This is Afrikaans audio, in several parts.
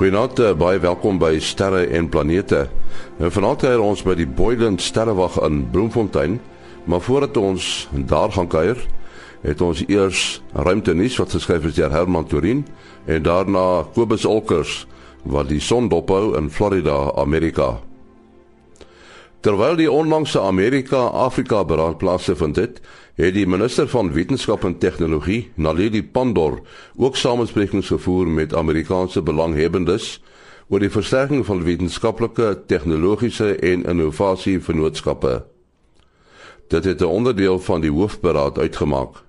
Goeienaand, uh, baie welkom by Sterre en Planete. Nou vanaand kuier ons by die Boyden Sterrewag in Bloemfontein, maar voordat ons daar gaan kuier, het ons eers ruimtenuus wat geskryf is deur Herman Torin en daarna Kobus Olkers wat die son dophou in Florida, Amerika. Terwyl die onlangse Amerika-Afrika beraad plaasgevind het, het die minister van Wetenskap en Tegnologie, Naledi Pandor, ook samesprekings gevoer met Amerikaanse belanghebbendes oor die versterking van wetenskaplike, tegnologiese en innovasie vennootskappe. Dit het 'n onderdeel van die hoofberaad uitgemaak.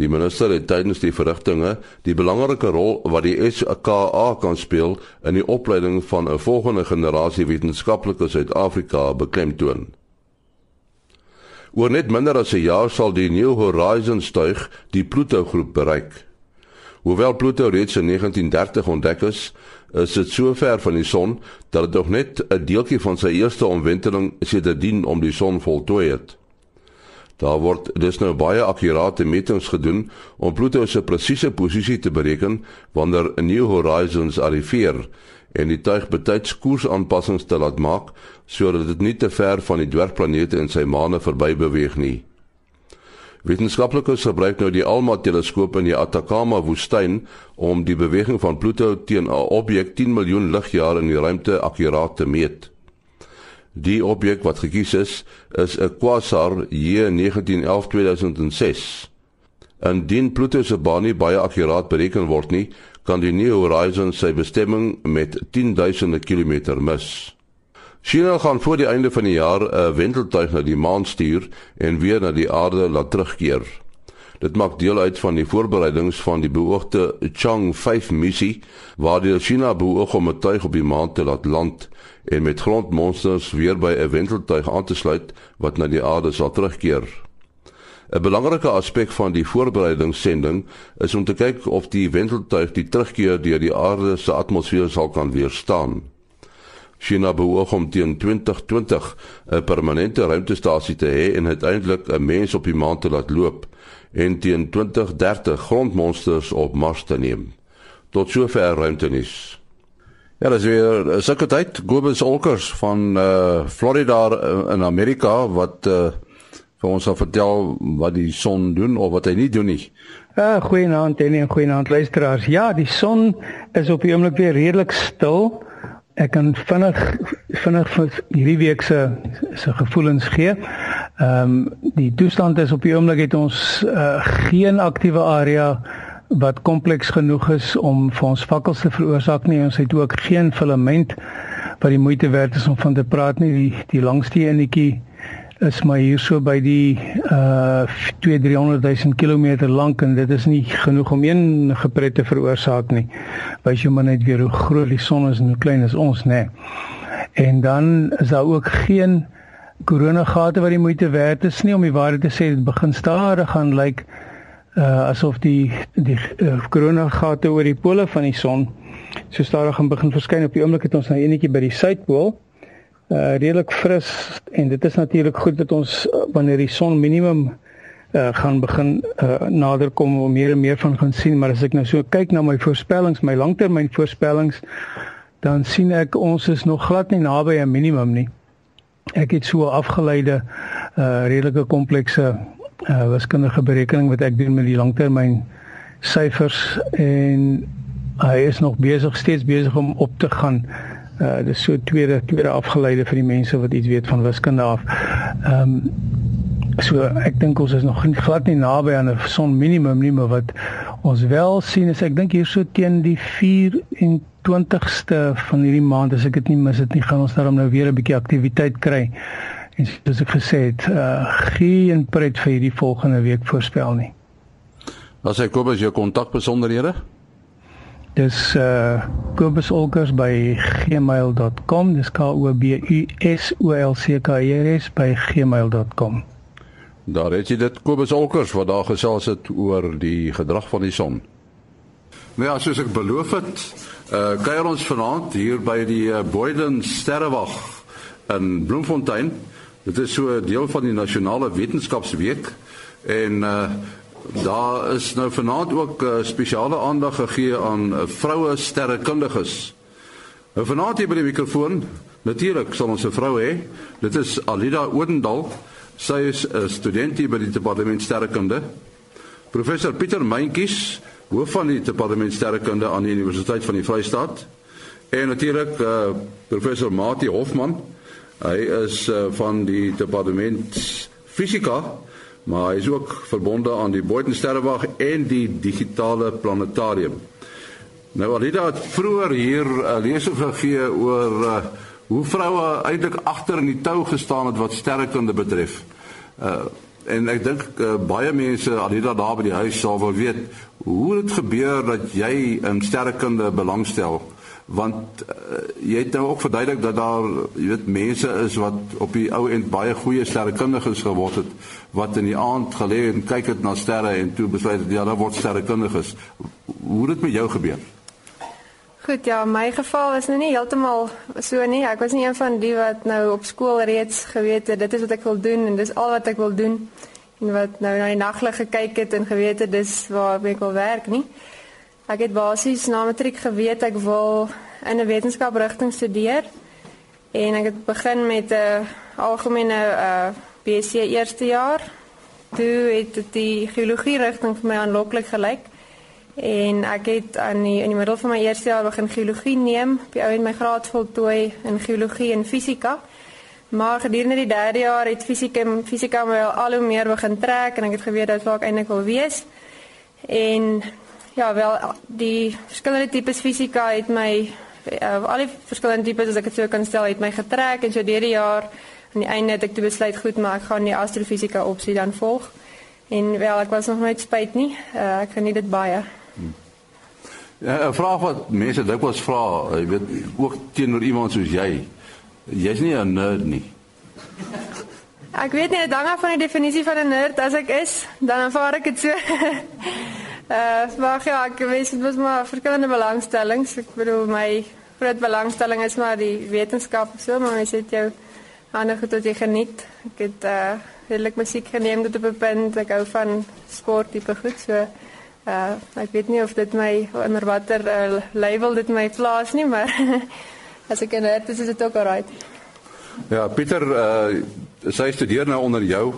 Die minister het tydens die verrigtinge die belangrike rol wat die SKA kan speel in die opleiding van 'n volgende generasie wetenskaplikes uit Afrika beklemtoon. Oor net minder as 'n jaar sal die New Horizons tuig die Pluto groep bereik. Hoewel Pluto reeds in 1930 ontdek is, is dit so ver van die son dat dit nog net 'n deeltjie van sy eerste omwenteling sedertdien om die son voltooi het. Daar word dus nou baie akkurate metings gedoen om Pluto se presiese posisie te bereken wanneer 'n New Horizons arriveer en die tuig betyds koersaanpassings te laat maak sodat dit nie te ver van die dwergplanete en sy maane verby beweeg nie. Wetenskaplikes gebruik nou die ALMA teleskoop in die Atacama woestyn om die beweging van Pluto teen 'n objek 10 miljoen ligjare in die ruimte akkuraat te meet. Die objek wat gekies is, is 'n quasar J1911-2006. Indien Pluto se baan nie baie akkuraat bereken word nie, kan die New Horizons sy bestemming met 10000 km mis. China gaan voor die einde van die jaar 'n wenteltuig na die maan stuur en weer na die aarde laat terugkeer. Dit maak deel uit van die voorbereidings van die beoogde Chang'e 5 missie waardeur China beoog om 'n tuig op die maan te laat land en met grondmonsters weer by 'n wenteltuig aan te sluit wat na die aarde sal terugkeer. 'n Belangrike aspek van die voorbereidingssending is om te kyk of die wenteltuig die terugkeer deur die aarde se atmosfeer sal kan weerstaan. China beoog om teen 2020 'n permanente ruimtestasie te hê en uiteindelik 'n mens op die maan te laat loop en teen 2030 grondmonsters op Mars te neem. Tot sover ruimtenis. Ja, dis weer sulke tyd. Gobus Olkers van uh Florida uh, in Amerika wat uh vir ons sal vertel wat die son doen of wat hy nie doen nie. Uh goeienaand en goeienaand luisteraars. Ja, die son is op die oomblik weer redelik stil. Ek kan vinnig vinnig vir hierdie week se se gevoelens gee. Ehm um, die toestand is op die oomblik het ons uh geen aktiewe area wat kompleks genoeg is om vir ons vakkels te veroorsaak nie. Ons het ook geen filament wat die moeite werd is om van te praat nie. Die die langste enetjie is maar hier so by die uh 2-300 000 km lank en dit is nie genoeg om een gepret te veroorsaak nie. Wys jou maar net weer hoe groot die son is en hoe klein is ons, nê. En dan is daar ook geen koronagate wat die moeite werd is nie om die waarheid te sê dit begin stadig gaan lyk like, uh asof die die uh, korona gate oor die pole van die son so stadig gaan begin verskyn. Op die oomblik het ons nou enetjie by die suidpool. Uh redelik fris en dit is natuurlik goed dat ons uh, wanneer die son minimum uh gaan begin uh nader kom om meer en meer van gaan sien. Maar as ek nou so kyk na my voorspellings my langtermyn voorspellings dan sien ek ons is nog glad nie naby 'n minimum nie. Ek het so afgeleide uh redelike komplekse uh, wiskundige berekening wat ek doen met die langtermyn syfers en hy is nog besig steeds besig om op te gaan. Uh dis so tweede tweede afgeleide vir die mense wat iets weet van wiskunde af. Ehm um, so ek dink ons is nog glad nie naby aan 'n son minimum nie, maar wat ons wel sien is ek dink hier so teen die 24ste van hierdie maand as ek dit nie mis het nie, gaan ons daarom nou weer 'n bietjie aktiwiteit kry. En soos ek gesê het, uh geen pret vir hierdie volgende week voorspel nie. Wat sê Kobus jou kontakbesonderhede? Dis uh Kobus Olkers by gmail.com. Dis K O B U S O L C K E R S by gmail.com. Daar het jy dit Kobus Olkers wat daar gesels het oor die gedrag van die son. Nou ja, soos ek beloof het, uh kuier ons vanaand hier by die uh, Boyden Sterrewag in Bloemfontein. Dit is so 'n deel van die nasionale wetenskapsweek en uh Daar is nou vanaand ook uh, spesiale aandag gegee aan uh, vroue sterrekundiges. Nou vanaand hier by die mikrofoon, natuurlik sal ons 'n vrou hê. Dit is Alida Oudendal. Sy is 'n student hier by die departement sterrekunde. Professor Pieter Meintjies, hoof van die departement sterrekunde aan die Universiteit van die Vrystaat. En natuurlik uh, professor Mati Hofman. Hy is uh, van die departement fisika maar hy is ook verbonde aan die Boyden Sterrewag en die digitale planetarium. Nou Alida het vroeër hier 'n uh, lesing gegee oor uh, hoe vroue eintlik agter in die tou gestaan het wat sterrekunde betref. Uh en ek dink uh, baie mense Alida daar by die huis sal wil weet hoe dit gebeur dat jy in sterrekunde belangstel want uh, jy het nou ook verduidelik dat daar jy weet mense is wat op die ou end baie goeie sterrekundiges geword het wat in die aand gelê en kyk het na sterre en toe besluit ja, daar word sterrekundiges. Hoe het dit met jou gebeur? Goed, ja, my geval is nou nie heeltemal so nie. Ek was nie een van die wat nou op skool reeds geweet het dit is wat ek wil doen en dis al wat ek wil doen en wat nou na die naglig gekyk het en geweet het dis waar ek wil werk nie. Ek het basies na matriek geweet ek wil in 'n wetenskaprigting studeer en ek het begin met 'n algemene uh, BSc eerste jaar. Toe het die geologie rigting vir my aanloklik gelyk en ek het aan die in die middel van my eerste jaar begin geologie neem, op die ou en my graad voltooi in geologie en fisika. Maar gedurende die derde jaar het fisika en fisika my al hoe meer begin trek en ek het geweet dat ek eintlik wil wees. En Ja, wel die verskillende tipes fisika het my uh, al die verskillende tipes as ek dit so kan stel het my getrek en so deur die jaar aan die einde het ek toe besluit goed maar ek gaan die astrofisika opsie dan volg. En wel ek was nog nooit spyt nie. Uh, ek geniet dit baie. Hmm. Ja, 'n vraag wat mense dikwels vra, jy weet, ook teenoor iemand soos jy. Jy's nie 'n nerd nie. Ek weet nie, dit hang af van die definisie van 'n nerd as ek is, dan ervaar ek dit so. Uh, maar ja, ek weet dit was maar verskillende belangstellings. Ek bedoel my groot belangstelling is maar die wetenskap so, maar mens het jou ander goed wat jy geniet. Ek het uh redelik musiek geneem tot op 'n punt. Ek hou van sport tipe goed so. Uh weet nie of dit my onder watter uh, label dit my plaas nie, maar as ek net is dit ook alright. Ja, Pieter, uh sy studeer nou onder jou.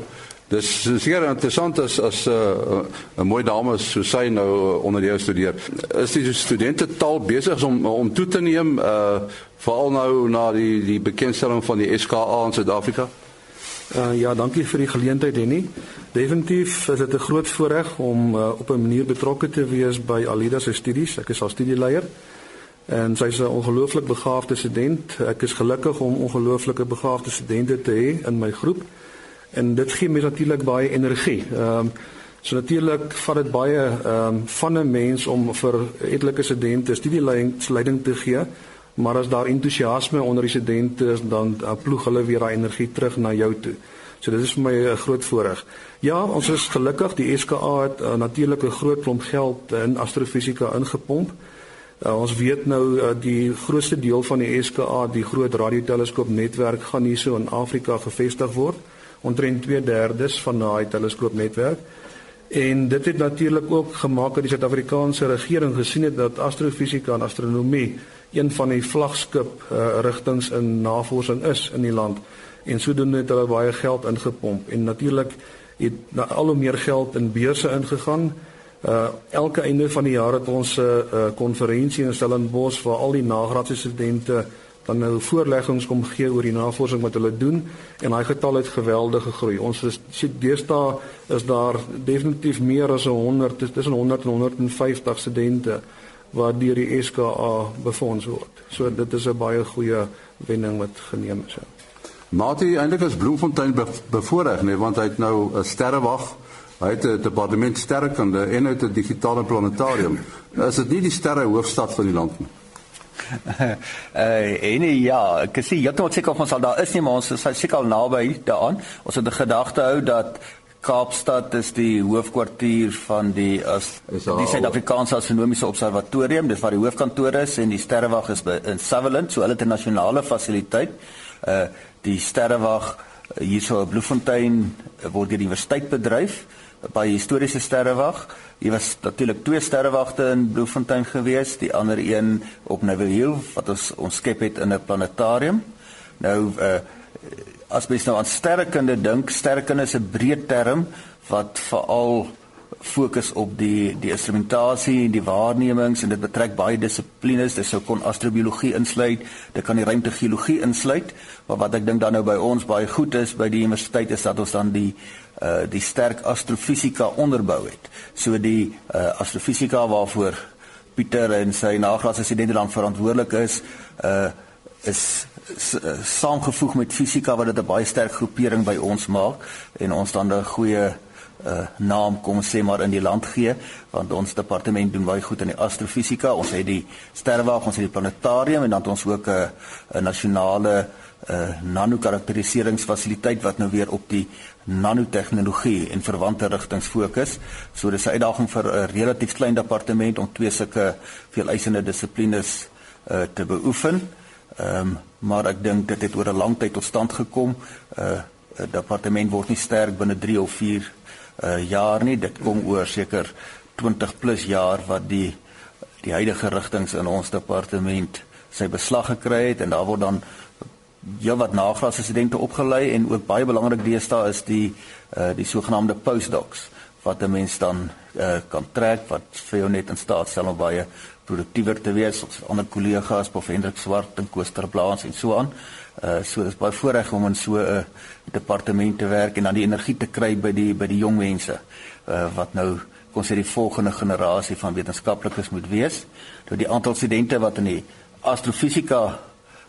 Dis seker interessant as as 'n uh, 'n mooi dame so sy nou uh, onder jou studeer. Is die studente taal besig om om toe te neem uh veral nou na die die bekendstelling van die SKA in Suid-Afrika? Uh ja, dankie vir die geleentheid Henny. Definitief is dit 'n groot voorreg om uh, op 'n manier betrokke te wees by Alida se studies. Ek is haar studieleier en sy is 'n ongelooflik begaafde student. Ek is gelukkig om ongelooflike begaafde studente te hê in my groep en dit gee my natuurlik baie energie. Ehm um, so natuurlik vat dit baie ehm um, van 'n mens om vir etlike studente studieleiding te gee, maar as daar entoesiasme onder die studente is, dan uh, ploeg hulle weer daai energie terug na jou toe. So dit is vir my 'n groot voorreg. Ja, ons is gelukkig die SKA het uh, natuurlik 'n groot klomp geld in astrofisika ingepomp. Uh, ons weet nou uh, die grootste deel van die SKA, die groot radioteleskoopnetwerk gaan hierso in Afrika gevestig word omtrent 2/3 van daai teleskoopnetwerk. En dit het natuurlik ook gemaak dat die Suid-Afrikaanse regering gesien het dat astrofisika en astronomie een van die vlaggenskap uh, rigtings in navorsing is in die land. En sodoende het hulle baie geld ingepomp en natuurlik het na al hoe meer geld in beurse ingegaan. Uh elke einde van die jaar het ons 'n uh, konferensie in Stellenbosch waar al die nagraadse studente dan nou voorleggings kom gee oor die navorsing wat hulle doen en daai getal het geweldig gegroei. Ons is deesdae is daar definitief meer as 100 tussen 100 en 150 studente wat deur die SKA befonds word. So dit is 'n baie goeie wending wat geneem is. Mati eintlik is Bloemfontein bevoordeel nee want hy het nou 'n sterrewag Hy het 'n departement sterrekunde en hy het 'n digitale planetarium. Is dit nie die sterre hoofstad van die land nie? Uh en ja, ek sê heeltemal seker of ons al daar is nie, maar ons is seker al naby daaraan. Ons het 'n gedagte hou dat Kaapstad is die hoofkwartier van die as die Suid-Afrikaanse Astronomiese Observatorium, dis waar die hoofkantoor is en die sterrewag is by, in Sutherland, so hulle internasionale fasiliteit. Uh die sterrewag hierso op Bloemfontein word deur die universiteit bedryf by historiese sterrewag. Hier was natuurlik twee sterrewagte in Bloemfontein gewees, die ander een op Neville wat ons ons skep het in 'n planetarium. Nou uh as mens nou aan sterrekunde dink, sterrekunde is 'n breë term wat veral fokus op die die instrumentasie en die waarnemings en dit betrek baie dissiplines. Dit sou kon astrobiologie insluit, dit kan die ruimtegeologie insluit, maar wat ek dink dan nou by ons baie goed is by die universiteit is dat ons dan die uh die sterk astrofisika onderbou het. So die uh astrofisika waarvoor Pieter en sy nagraadse studente dan verantwoordelik is, uh is saamgevoeg met fisika wat dit 'n baie sterk groepering by ons maak en ons dan 'n goeie uh, naam kom sê maar in die land gee want ons departement doen baie goed in die astrofisika ons het die sterrewag ons het die planetarium en dan het ons ook 'n 'n nasionale uh, nanokarakteriseringsfasiliteit wat nou weer op die nanotegnologie en verwante rigtings fokus. So dis 'n uitdaging vir 'n relatief klein departement om twee sulke veeleisende dissiplines uh, te beoefen. Ehm um, maar ek dink dit het oor 'n lang tyd tot stand gekom. Uh 'n departement word nie sterk binne 3 of 4 uh jaar nie. Dit kom oor seker 20 plus jaar wat die die huidige rigtings in ons departement sy beslag gekry het en daar word dan ja wat nagraadse studente opgelei en ook baie belangrik deesdae is die uh die sogenaamde postdocs wat 'n mens dan uh kan trek wat vir jou net in staat stel om baie produktiewer te wees ons ander kollegas Prof Hendrik Swart en Koester Blaas en so aan. Uh so dis baie voorreg om in so 'n uh, departement te werk en dan die energie te kry by die by die jong mense uh wat nou kon sê die volgende generasie van wetenskaplikes moet wees. Nou die aantal studente wat in die astrofisika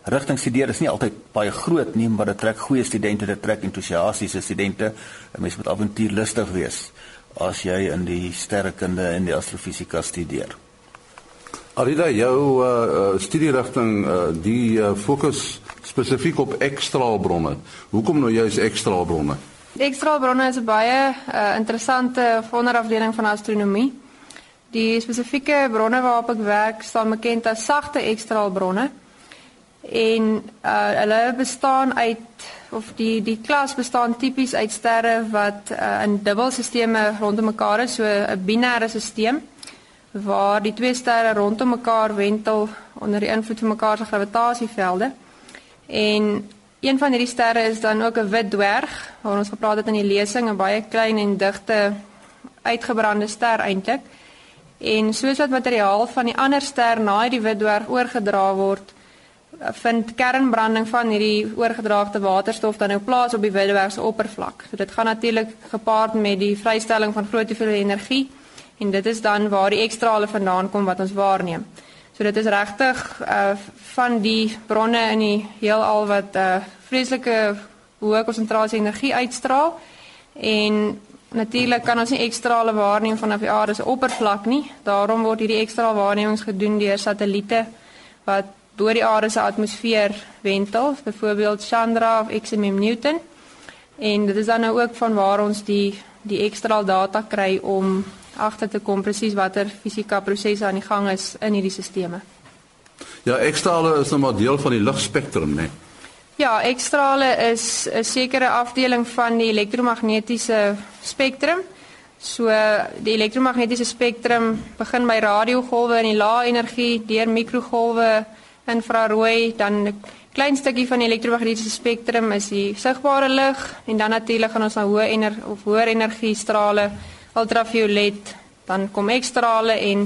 rigting studeer is nie altyd baie groot nie, maar dit trek goeie studente, dit trek entoesiastiese studente. 'n Mens moet avontuurlustig wees as jy in die sterrekunde en die astrofisika studeer. Alida jou uh, studierigting uh, die uh, fokus spesifiek op ekstraalbronne. Hoekom nou juist ekstraalbronne? Ekstraalbronne is 'n baie uh, interessante onderafdeling van astronomie. Die spesifieke bronne waarop ek werk staan bekend as sagte ekstraalbronne. En uh, hulle bestaan uit of die die klas bestaan tipies uit sterre wat uh, in dubbelstelsels rondom mekaar is, so 'n binêre stelsel waar die twee sterre rondom mekaar wentel onder die invloed van mekaar se gravitasievelde. En een van hierdie sterre is dan ook 'n wit dwerg, waar ons gepraat het in die lesing, 'n baie klein en digte uitgebrande ster eintlik. En soos wat materiaal van die ander ster na die wit dwerg oorgedra word, vind kernbranding van hierdie oorgedraagde waterstof dan nou plaas op die wit dwerg se oppervlak. So dit gaan natuurlik gepaard met die vrystelling van groot hoeveelhede energie en dit is dan waar die ekstrale vandaan kom wat ons waarneem. So dit is regtig uh van die bronne in die heelal wat uh vreeslike hoë konsentrasie energie uitstraal en natuurlik kan ons nie ekstrale waarneem vanaf die aarde se oppervlak nie. Daarom word hierdie ekstra waarnemings gedoen deur satelliete wat bo die aarde se atmosfeer wentel, byvoorbeeld Chandra of XMM Newton. En dit is dan nou ook van waar ons die die ekstra data kry om agter te kom presies watter fisika prosesse aan die gang is in hierdie stelsels. Ja, ekstrale is nou maar deel van die ligspektrum, né? Nee. Ja, ekstrale is 'n sekere afdeling van die elektromagnetiese spektrum. So die elektromagnetiese spektrum begin by radiogolwe in die lae energie, deur mikrogolwe, infrarooi, dan 'n klein stukkie van die elektromagnetiese spektrum is die sigbare lig en dan natuurlik gaan ons na hoë energie of hoër energie strale ultraviolet, dan kom X-strale en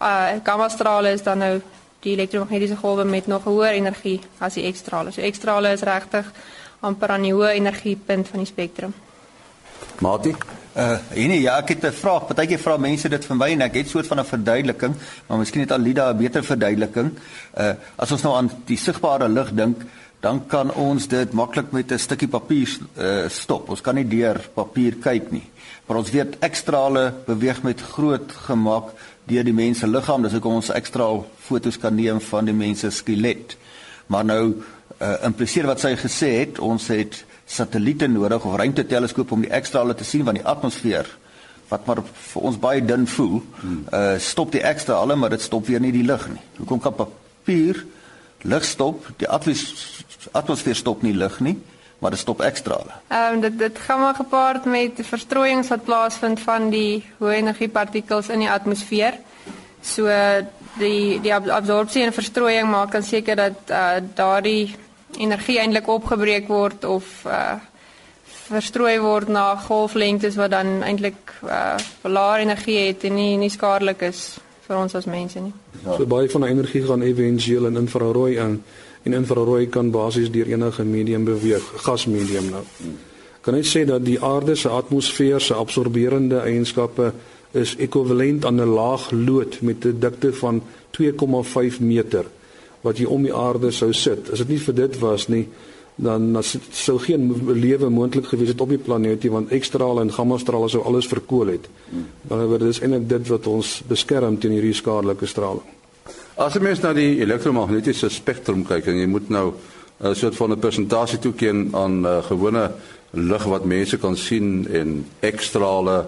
uh gamma-strale is dan nou die elektromagnetiese golwe met nog hoër energie as die X-strale. So X-strale is regtig amper aan die hoë energiepunt van die spektrum. Mati Uh, nee, ja, ek het 'n vraag. Partykeer vra mense dit vir my en ek het soort van 'n verduideliking, maar miskien het Alida 'n beter verduideliking. Uh as ons nou aan die sigbare lig dink, dan kan ons dit maklik met 'n stukkie papier uh stop. Ons kan nie deur papier kyk nie. Maar ons weet ekstrale beweeg met groot gemak deur die mens se liggaam dis hoekom ons ekstra fotos kan neem van die mens se skelet. Maar nou uh, impliseer wat sy gesê het ons het satelliete nodig of ruimteteleskoop om die ekstrale te sien van die atmosfeer wat maar vir ons baie dun voel uh, stop die ekstrale maar dit stop weer nie die lig nie. Hoekom kan papier lig stop die atmosfeer stop nie lig nie maar dit stop ekstrale. Ehm um, dit dit gaan maar gepaard met verstrooiings wat plaasvind van die hoë energie partikels in die atmosfeer. So die die absorpsie en verstrooiing maak dan seker dat uh, daardie energie eintlik opgebreek word of uh, verstrooi word na golflengtes wat dan eintlik uh, laer energie het en nie nie skadelik is vir ons as mense nie. So baie van die energie gaan éventueel in infrarooi in en infrarooi kan basies deur enige medium beweeg, gasmedium nou. Kan net sê dat die aarde se atmosfeer se absorberende eienskappe is ekwivalent aan 'n laag lood met 'n dikte van 2,5 meter wat jy om die aarde sou sit. As dit nie vir dit was nie, dan sou geen lewe moontlik gewees het op die planeet nie want ekstrale en gammastrale sou alles verkoel het. Dan word dit eintlik dit wat ons beskerm teen hierdie skadelike straling. As jy mens na die elektromagnetiese spektrum kyk en jy moet nou 'n soort van 'n presentasie toeken aan uh, gewone lig wat mense kan sien en ekstrale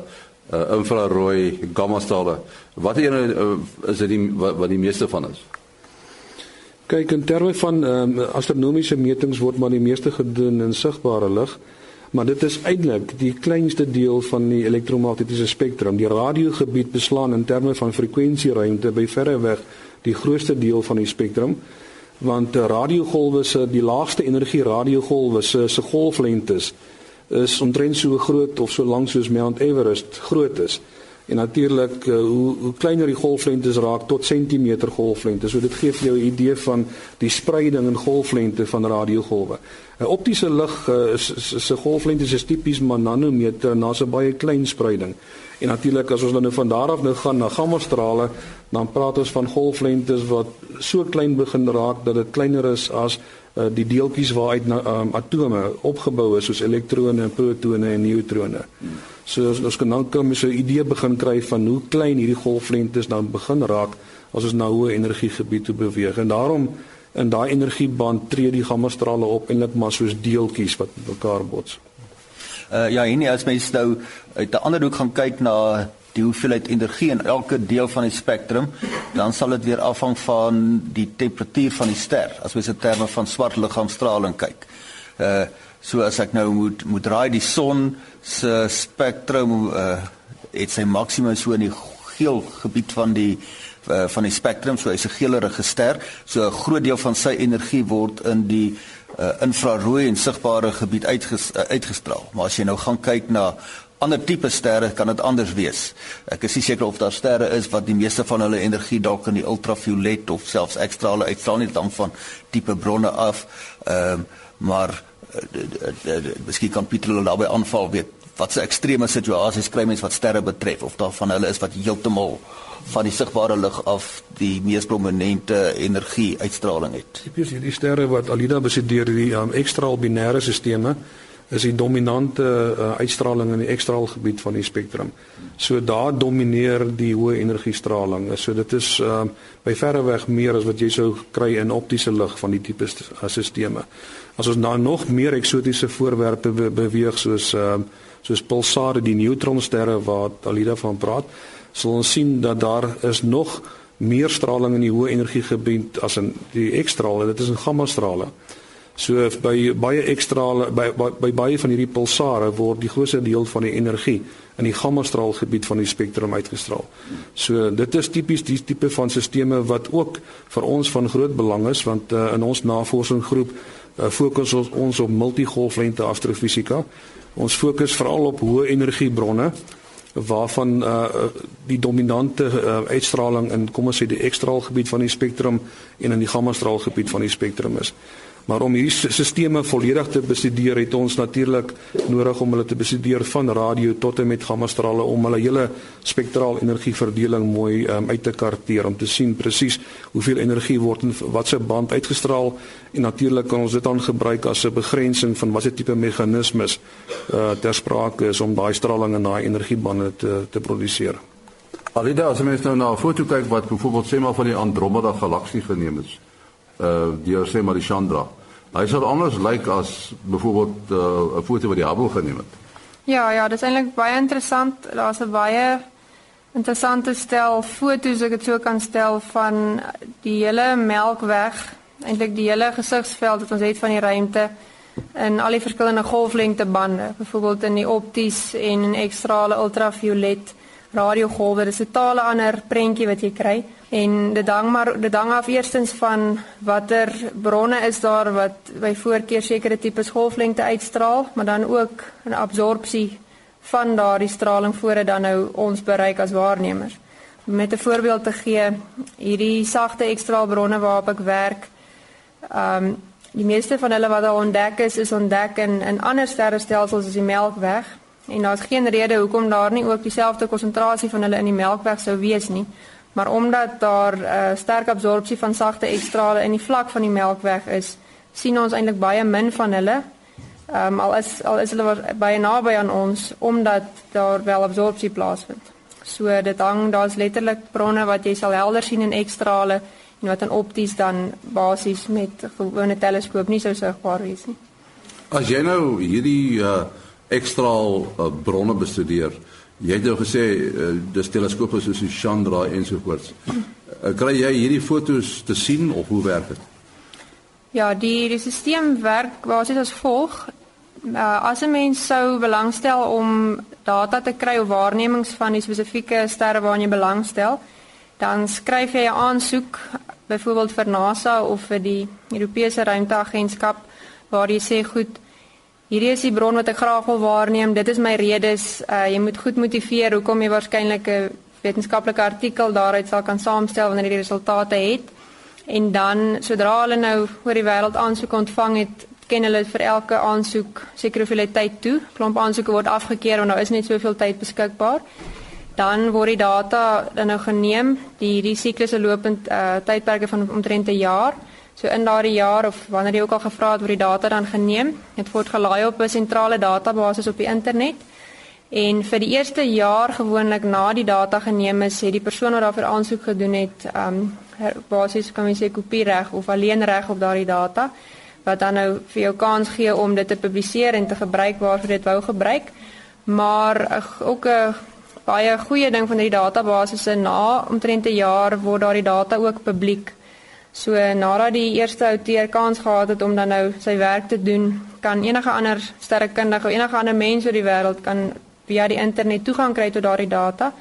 uh, infrarooi gammastrale. Wat een uh, is dit die wat, wat die meeste van is? Kyk in terme van um, astronomiese metings word maar die meeste gedoen in sigbare lig. Maar dit is eintlik die kleinste deel van die elektromagnetiese spektrum. Die radiogebied beslaan in terme van frekwensieruimte by verre weg die grootste deel van die spektrum want radiogolwe se die laagste energie radiogolwe se se golflengtes is omtrent so groot of so lank soos Mount Everest groot is. En natuurlik uh, hoe hoe kleiner die golflengtes raak tot sentimeter golflengte. So dit gee vir jou 'n idee van die spreiding in golflengte van radiogolwe. 'n Optiese lig uh, se golflengte is tipies maar nanometer en daar's 'n baie klein spreiding. En natuurlik as ons nou van daar af nou gaan na gammastrale, dan praat ons van golflengtes wat so klein begin raak dat dit kleiner is as uh, die deeltjies waaruit um, atome opgebou is soos elektrone, protone en neutrone. So ons kan dan kom so 'n idee begin kry van hoe klein hierdie golflengtes dan begin raak as ons na hoë energiegebied toe beweeg. En daarom in daai energieband tree die gammastrale op eintlik maar soos deeltjies wat mekaar bots. Uh ja, en as mens nou uit 'n ander hoek gaan kyk na die hoeveelheid energie in elke deel van die spektrum, dan sal dit weer afhang van die temperatuur van die ster as mens in terme van swart liggaamstraling kyk. Uh so as ek nou moet moet draai die son se spektrum uh het sy maksimum so in die geel gebied van die uh, van die spektrum, so hy's 'n geelerige ster, so 'n groot deel van sy energie word in die uh, infrarooi en sigbare gebied uitges, uh, uitgestraal. Maar as jy nou gaan kyk na ander tipe sterre kan dit anders wees. Ek is nie seker of daar sterre is wat die meeste van hulle energie dalk in die ultraviolet of selfs ekstrale uitstraal nie dan van tipe bronne af. Ehm um, maar uh, miskien kan Pieter hulle daarbey aanval weet wat se ekstreme situasies kry mens wat sterre betref of daar van hulle is wat heeltemal van die sigbare lig af die mees prominente energie uitstraling het. Tipies hierdie sterre wat Alida bestudeer die um, ekstraal binêre stelsels is die dominante uh, uitstraling in die ekstraal gebied van die spektrum. So daar domineer die hoë energiestraling. So dit is uh, by verre weg meer as wat jy sou kry in optiese lig van die tipe stelsels. As ons na nog meer eksotiese voorwerpe be beweeg soos uh, soos pulsare, die neutronsterre wat Alida van praat, sal ons sien dat daar is nog meer straling in die hoë energiegebied as in die ekstraal en dit is in gamma strale. So by baie ekstra by, by by baie van hierdie pulsare word die grootste deel van die energie in die gammastraal gebied van die spektrum uitgestraal. So dit is tipies die tipe van stelsels wat ook vir ons van groot belang is want uh, in ons navorsingsgroep uh, fokus ons, ons op multigolflengte astrofisika. Ons fokus veral op hoë energiebronne waarvan uh, die dominante uh, uitstraling in kom ons sê die ekstraal gebied van die spektrum en in die gammastraal gebied van die spektrum is. Maar om hierdie sisteme volledig te bestudeer het ons natuurlik nodig om hulle te bestudeer van radio tot en met gammastrale om hulle hele spektraal energieverdeling mooi um, uit te karteer om te sien presies hoeveel energie word in watter band uitgestraal en natuurlik kan ons dit dan gebruik as 'n begrensing van watter tipe meganismes uh, ter sprake is om daai straling in daai energiebande te te produseer. Alida as mens nou na 'n foto kyk wat byvoorbeeld sê maar van die Andromeda galaksie geneem is uh deur sê maar die Chandra. Hy sal anders lyk as byvoorbeeld uh, 'n foto wat die Hubble geneem het. Ja, ja, dit is eintlik baie interessant. Daar's 'n baie interessante stel foto's ek dit so kan stel van die hele Melkweg, eintlik die hele gesigsveld wat ons het van die ruimte in al die verskillende golflengte bande, byvoorbeeld in die opties en in ekstrale ultraviolet radiogolwe. Dis 'n totale ander prentjie wat jy kry. En dit hang maar dit hang af eerstens van watter bronne is daar wat by voorkeur sekere tipes golflengte uitstraal, maar dan ook 'n absorpsie van daardie straling voordat dan nou ons bereik as waarnemers. Met 'n voorbeeld te gee, hierdie sagte ekstraalbronne waarop ek werk, ehm um, die meeste van hulle wat al ontdek is, is ontdek in in ander sterrestelsels as die Melkweg en daar's geen rede hoekom daar nie ook dieselfde konsentrasie van hulle in die Melkweg sou wees nie maar omdat daar 'n uh, eh, sterk absorpsie van sagte ekstrale in die vlak van die melkweg is, sien ons eintlik baie min van hulle. Ehm um, al is al is hulle baie naby aan ons omdat daar wel absorpsie plaasvind. So dit hang daar's letterlik bronne wat jy sal helder sien in ekstrale en wat dan opties dan basies met gewone teleskoop nie sou sigbaar wees nie. As jy nou hierdie uh, ekstraal uh, bronne bestudeer, Jy het nou gesê uh, dis teleskope soos die Chandra ensovoorts. Uh, kry jy hierdie fotos te sien of hoe werk dit? Ja, die die stelsel werk basies as volg. Uh, as 'n mens sou belangstel om data te kry of waarnemings van die spesifieke sterre waarna jy belangstel, dan skryf jy 'n aansoek byvoorbeeld vir NASA of vir die Europese Ruimteagentskap waar jy sê goed Hierdie is die bron wat ek graag wil waarneem. Dit is my redes. Uh jy moet goed motiveer hoekom jy waarskynlik 'n wetenskaplike artikel daaruit sal kan saamstel wanneer jy die resultate het. En dan sodra hulle nou oor die wêreld aansoeke ontvang het, ken hulle vir elke aansoek sekere hoeveelheid tyd toe. Klomp aansoeke word afgekeur want nou is net soveel tyd beskikbaar. Dan word die data dan nou geneem. Die die siklusse lopend uh tydperke van omtrent 'n jaar. So in daardie jaar of wanneer jy ook al gevra het oor die data dan geneem, het word gelaai op 'n sentrale database op die internet. En vir die eerste jaar gewoonlik na die data geneem is, het die persoon wat daarvoor aansoek gedoen het, ehm um, basies kan mens sê kopiereg of alleen reg op daardie data wat dan nou vir jou kans gee om dit te publiseer en te gebruik waarvoor dit wou gebruik. Maar ook 'n baie goeie ding van die database is na omtrent 'n jaar word daardie data ook publiek. So nadat die eerste outeer kans gehad het om dan nou sy werk te doen, kan enige ander sterrekundige of enige ander mens oor die wêreld kan via die internet toegang kry tot daardie data.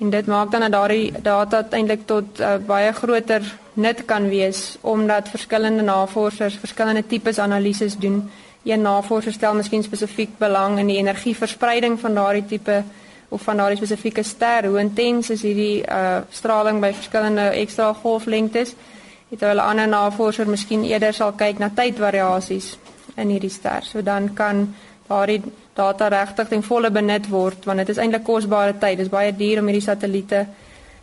En dit maak dan dat daardie data eintlik tot uh, baie groter nut kan wees omdat verskillende navorsers verskillende tipes analises doen. Een navorser stel miskien spesifiek belang in die energieverspreiding van daardie tipe of van daardie spesifieke ster. Hoe intens is hierdie uh, straling by verskillende ekstra golflengtes? Het hulle ander navorsers miskien eerder sal kyk na tydvariasies in hierdie ster. So dan kan daardie data regtig ten volle benut word want dit is eintlik kosbare tyd. Dit is baie duur om hierdie satelliete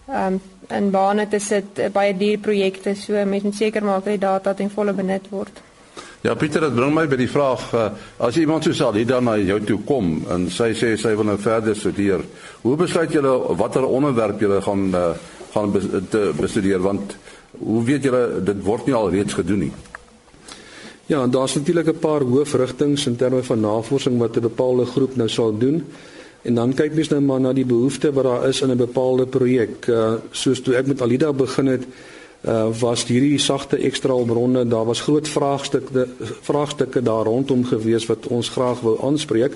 um, in bane te sit, baie duur projekte. So mense moet seker maak dat die data ten volle benut word. Ja, Pieter, dit bring my by die vraag uh, as iemand sou sal hier dan na jou toe kom en sy sê sy wil nou verder studeer. Hoe besluit julle watter onderwerp julle gaan uh, gaan bestudeer want Hoe weet julle dit word nie al reeds gedoen nie? Ja, en daar's natuurlik 'n paar hoofrigtinge in terme van navorsing wat 'n bepaalde groep nou sal doen. En dan kyk mens nou maar na die behoefte wat daar is in 'n bepaalde projek. Uh soos toe ek met Alida begin het, uh was hierdie sagte ekstraalbronne, daar was groot vraagstukke vraagstukke daar rondom gewees wat ons graag wou aanspreek.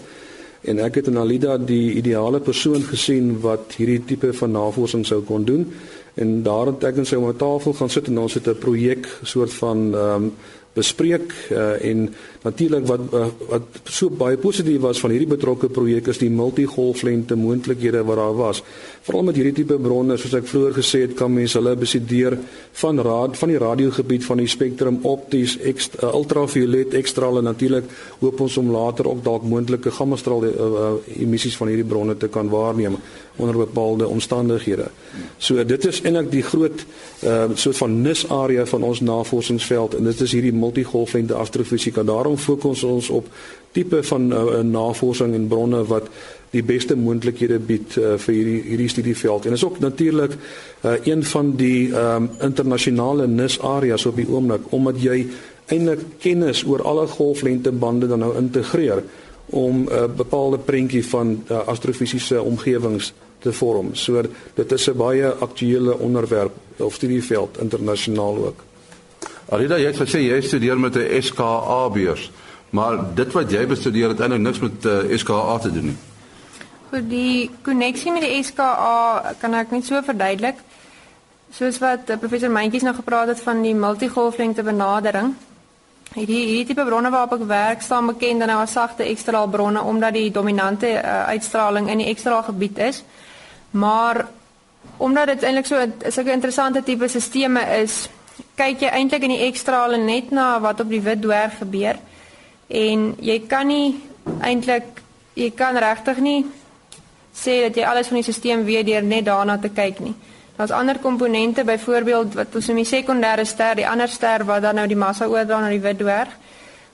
En ek het in Alida die ideale persoon gesien wat hierdie tipe van navorsing sou kon doen en daar het ek en sy om 'n tafel gaan sit en ons het 'n projek soort van ehm um, bespreek uh, en natuurlik wat uh, wat so baie positief was van hierdie betrokke projek is die multigolflengte moontlikhede wat daar was. Veral met hierdie tipe bronne soos ek vroeër gesê het kan mense hulle bestudeer van raad van die radiogebied van die spektrum opties uh, ultraviolet ekstraal en natuurlik hoop ons om later ook dalk moontlike gammastraal uh, uh, emissies van hierdie bronne te kan waarneem onder bepaalde omstandighede. So dit is eintlik die groot uh, soort van nisarea van ons navorsingsveld en dit is hierdie multigolflengte astrofisika. Daarom fokus ons op tipe van uh, navorsing en bronne wat die beste moontlikhede bied uh, vir hierdie hierdie studieveld. En is ook natuurlik uh, een van die um, internasionale nisareas op die oomblik omdat jy eintlik kennis oor alle golflengtebande dan nou integreer om 'n uh, bepaalde prentjie van uh, astrofisiese omgewings te vorm. So dit is 'n baie aktuele onderwerp of studieveld internasionaal ook. Alida, jy het gesê jy studeer met 'n SKA beurs. Maar dit wat jy bestudeer het eintlik niks met uh, eh, SKA te doen nie. Vir die koneksie met die SKA kan ek net so verduidelik. Soos wat uh, professor Mentjies nou gepraat het van die multigolflengte benadering. Hierdie hierdie tipe bronne waarop ek werk staan bekend en nou as sagte ekstraal bronne omdat die dominante uh, uitstraling in die ekstraal gebied is. Maar omdat dit eintlik so 'n sulke interessante tipe stelsels is, kyk jy eintlik in die ekstrale net na wat op die wit dwerg gebeur en jy kan nie eintlik jy kan regtig nie sê dat jy alles van die stelsel weet deur net daarna te kyk nie. Daar's ander komponente, byvoorbeeld wat ons noem die sekondêre ster, die ander ster wat dan nou die massa oordra na die wit dwerg,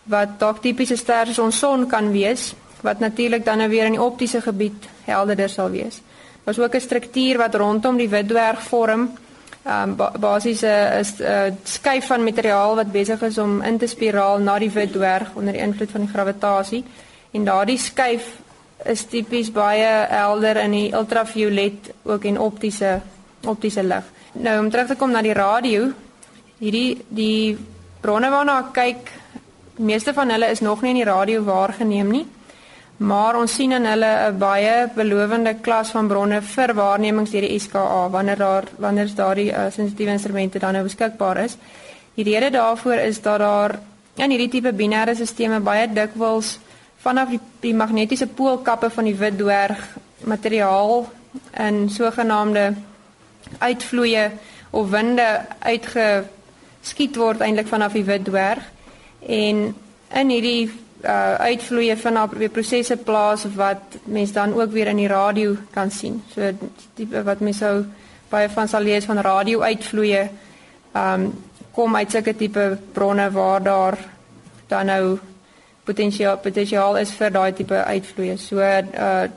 wat dalk tipiese ster soos ons son kan wees, wat natuurlik dan nou weer in die optiese gebied helderder sal wees. Daar's ook 'n struktuur wat rondom die wit dwerg vorm. Ehm um, basies 'n 'n skuif van materiaal wat besig is om in te spiraal na die wit dwerg onder die invloed van die gravitasie. En daardie skuif is tipies baie helder in die ultraviolet ook en optiese optiese lig. Nou om terug te kom na die radio, hierdie die bronne waarna ek kyk, meeste van hulle is nog nie in die radio waargeneem nie. Maar ons sien in hulle 'n baie belowende klas van bronne vir waarnemings deur die SKA wanneer daar wanneer daardie uh, sensitiewe instrumente dan nou beskikbaar is. Die rede daarvoor is dat daar in hierdie tipe binêre stelsels baie dikwels vanaf die, die magnetiese poolkappe van die wit dwerg materiaal in sogenaamde uitvloeie of winde uitgeskiet word eintlik vanaf die wit dwerg en in hierdie uh uitvloeie van weer prosesse plaas wat mens dan ook weer in die radio kan sien. So tipe wat mens sou baie van sal lees van radio uitvloeie um kom uit sulke tipe bronne waar daar dan nou potensiaal potensiaal is vir daai tipe uitvloeie. So uh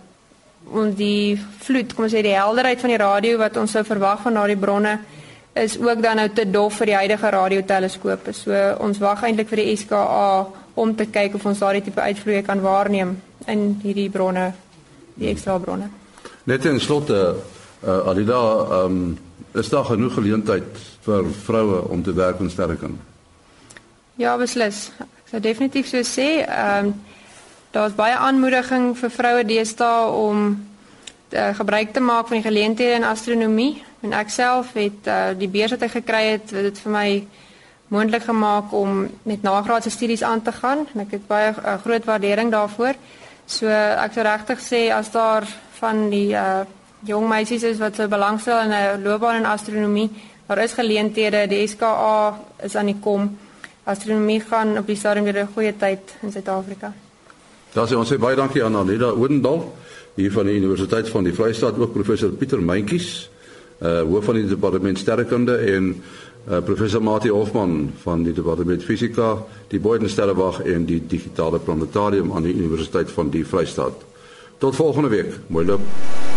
ons die vloed, kom ons sê die helderheid van die radio wat ons sou verwag van daardie bronne is ook dan nou te dof vir die huidige radioteleskope. So ons wag eintlik vir die SKA om te kyk of ons daardie tipe uitvloeie kan waarneem in hierdie bronne, die ekstra bronne. Net in slotte uh, Alida, um, is daar genoeg geleentheid vir vroue om te werk in sterrekunde? Ja, beslis. Ek sou definitief so sê, ehm um, daar's baie aanmoediging vir vroue deesdae om uh, gebruik te maak van die geleenthede in astronomie. En ek self het uh, die beurs wat ek gekry het, dit vir my moontlik gemaak om met nagraadse studies aan te gaan en ek het baie uh, groot waardering daarvoor. So ek sou regtig sê as daar van die uh, jong meisies is wat so belangstel in 'n loopbaan in astronomie, daar is geleenthede, die SKA is aan die kom. Astronomie gaan op die stadium weer 'n goeie tyd in Suid-Afrika. Daar sê ons sê baie dankie aan Anita Oudendal hier van die Universiteit van die Vrystaat ook professor Pieter Mentjies, uh hoof van die departement sterrekunde en uh, professor Mati Hofman van die departement fisika, die Boydenstellewag en die digitale planetarium aan die Universiteit van die Vrystaat. Tot volgende week. Mooi loop.